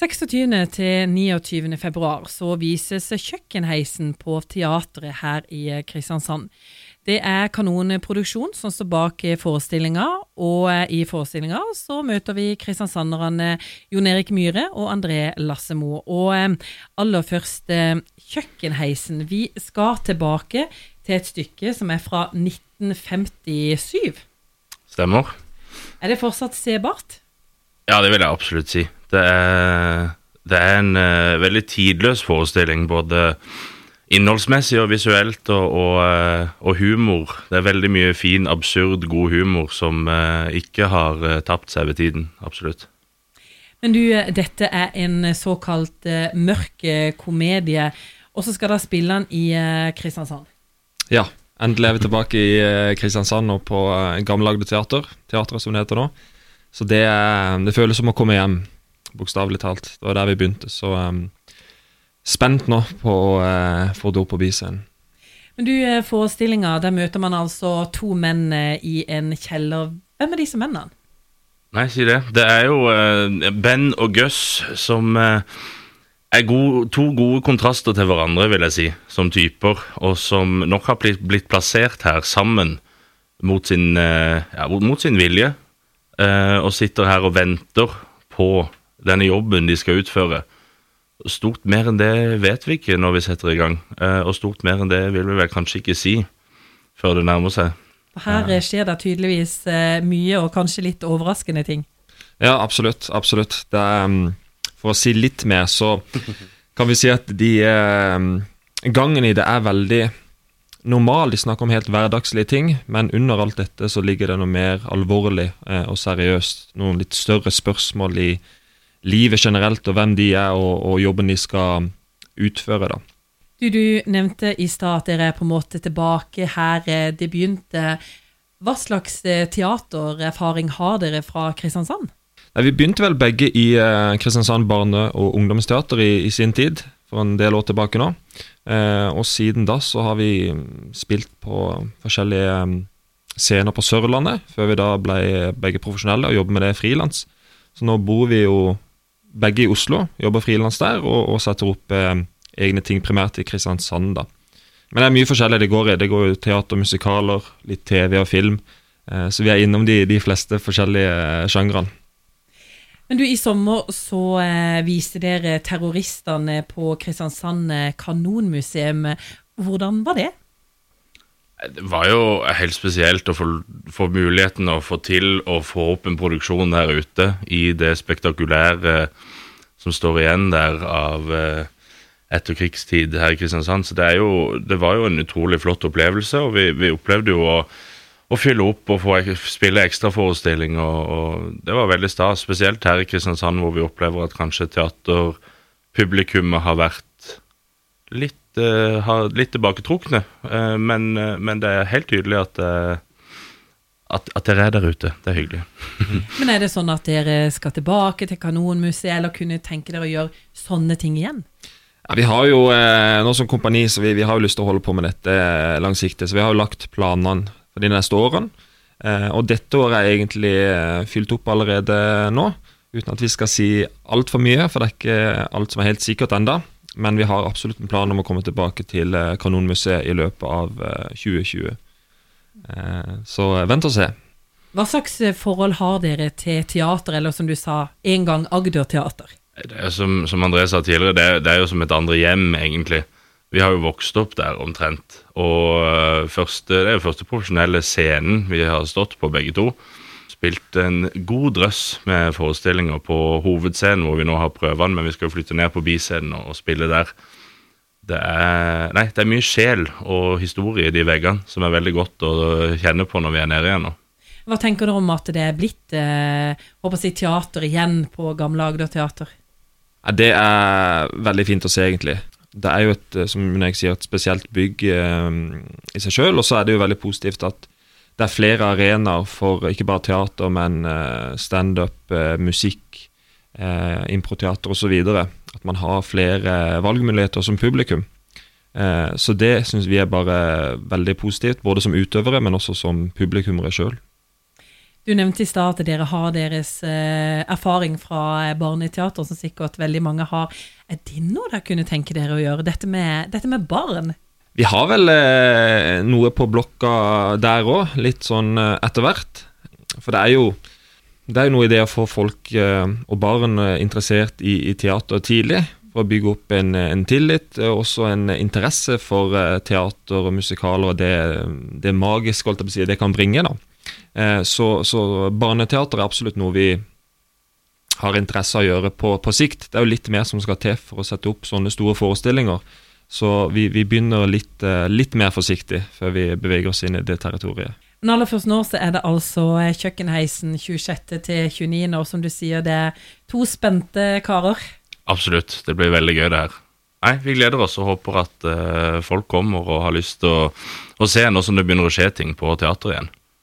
26. til 29. februar så vises Kjøkkenheisen på teatret her i Kristiansand. Det er Kanonproduksjon som står bak forestillinga, og i forestillinga så møter vi kristiansanderne Jon Erik Myhre og André Lassemo. Og eh, aller først eh, Kjøkkenheisen. Vi skal tilbake til et stykke som er fra 1957. Stemmer. Er det fortsatt sebart? Ja, det vil jeg absolutt si. Det er, det er en uh, veldig tidløs forestilling, både innholdsmessig og visuelt, og, og, uh, og, humor. Det er veldig mye fin, absurd, god humor som uh, ikke har tapt seg ved tiden. Absolutt. Men du, dette er en såkalt mørk komedie, og så skal dere spille den i Kristiansand? Ja. Endelig er vi tilbake i Kristiansand og på Gammelagde teater, teatret som det heter nå. Så det, det føles som å komme hjem bokstavelig talt. Det var der vi begynte. Så um, spent nå på å uh, få det opp på biscenen. Men du, eh, forestillinga, der møter man altså to menn eh, i en kjeller. Hvem er disse mennene? Nei, si det. Det er jo uh, Ben og Gus som uh, er gode, to gode kontraster til hverandre, vil jeg si, som typer. Og som nok har blitt, blitt plassert her sammen mot sin, ja, mot sin vilje. Og sitter her og venter på denne jobben de skal utføre. Stort mer enn det vet vi ikke når vi setter i gang, eh, og stort mer enn det vil vi vel kanskje ikke si før det nærmer seg. Her skjer det tydeligvis eh, mye, og kanskje litt overraskende ting. Ja, absolutt. Absolutt. Er, mm, for å si litt mer, så kan vi si at de Gangen i det er veldig normal. De snakker om helt hverdagslige ting, men under alt dette så ligger det noe mer alvorlig eh, og seriøst. Noen litt større spørsmål i livet generelt, og hvem de er, og, og jobben de skal utføre. da. Du, du nevnte i stad at dere er på en måte tilbake her eh, det begynte. Hva slags eh, teatererfaring har dere fra Kristiansand? Nei, vi begynte vel begge i eh, Kristiansand barne- og ungdomsteater i, i, sin tid, for en del år tilbake nå. Eh, og siden da så har vi spilt på forskjellige mm, scener på Sørlandet, før vi da ble begge profesjonelle og jobber med det frilans. Så nå bor vi jo begge i Oslo, jobber frilans der, og, og setter opp eh, egne ting, primært i Kristiansand. da. Men det er mye forskjellig det går i. Det går jo teater, musikaler, litt TV og film. Eh, så vi er innom de, de fleste forskjellige eh, sjangrene. Men du, I sommer så eh, viste dere terroristene på Kristiansand eh, kanonmuseum. Hvordan var det? Det var jo helt spesielt å få, få, muligheten å få til å få opp en produksjon der ute i det spektakulære som står igjen der av eh, etterkrigstid her i Kristiansand. Så det, jo, det, var jo en utrolig flott opplevelse, og vi, vi opplevde jo å, å, fylle opp og få spille ekstraforestilling, og, og det var veldig stas. Spesielt her i Kristiansand, hvor vi opplever at kanskje teaterpublikummet har vært litt uh, har litt tilbaketrukne. Uh, men, uh, men, det er helt tydelig at, at, at dere er der ute. Det er hyggelig. men er det sånn at dere skal tilbake til Kanonmuseet, eller kunne tenke dere å gjøre sånne ting igjen? Ja, vi har jo nå som kompani så vi, vi, har jo lyst til å holde på med dette langsiktig. Så vi har jo lagt planene for de neste årene. og dette året er egentlig fylt opp allerede nå. Uten at vi skal si altfor mye, for det er ikke alt som er helt sikkert enda men vi har absolutt en plan om å komme tilbake til eh, Kanonmuseet i løpet av 2020. Eh, eh, så vent og se. Hva slags forhold har dere til teater, eller som du sa, en gang Agder-teater? Det er som, som André sa tidligere, det er, det er, jo som et andre hjem, egentlig. Vi har jo vokst opp der omtrent. Og første, det er jo første profesjonelle scenen vi har stått på, begge to spilt en god drøss med forestillinger på hovedscenen, hvor vi nå har prøvene, men vi skal jo flytte ned på biscenen og spille der. Det er, nei, det er mye sjel og historie i de veggene som er veldig godt å kjenne på når vi er nede igjen nå. Hva tenker du om at det er blitt eh, håper jeg, teater igjen på Gamle Agder teater? Ja, det er veldig fint å se, egentlig. Det er jo et, eh, som jeg sier, et spesielt bygg eh, i seg sjøl, og så er det jo veldig positivt at det er flere arenaer for ikke bare teater, men eh, standup, eh, musikk, eh, improteater osv. At man har flere valgmuligheter som publikum. Eh, så det syns vi er bare veldig positivt, både som utøvere, men også som publikummere sjøl. Du nevnte i stad at dere har deres eh, erfaring fra barneteater, som sikkert veldig mange har. Er det noe dere kunne tenke dere å gjøre, dette med, dette med barn? Vi har vel eh, noe på blokka der òg, litt sånn eh, etter hvert. For det er jo det er jo noe i det å få folk eh, og barn eh, interessert i, i teater tidlig. For å bygge opp en, en tillit, også en interesse for eh, teater og musikaler og det, det magiske holdt jeg på å si, det kan bringe. da. Eh, så, så barneteater er absolutt noe vi har interesse av å gjøre på, på sikt. Det er jo litt mer som skal til for å sette opp sånne store forestillinger. Så vi, vi begynner litt, eh, litt, mer forsiktig før vi beveger oss inn i det territoriet. Men aller først nå så er det altså eh, Kjøkkenheisen 26. til 29., og som du sier, det er to spente karer. Absolutt. Det blir veldig gøy, det her. Nei, Vi gleder oss og håper at uh, folk kommer og har lyst til å, å se nå som det begynner å skje ting på teateret igjen.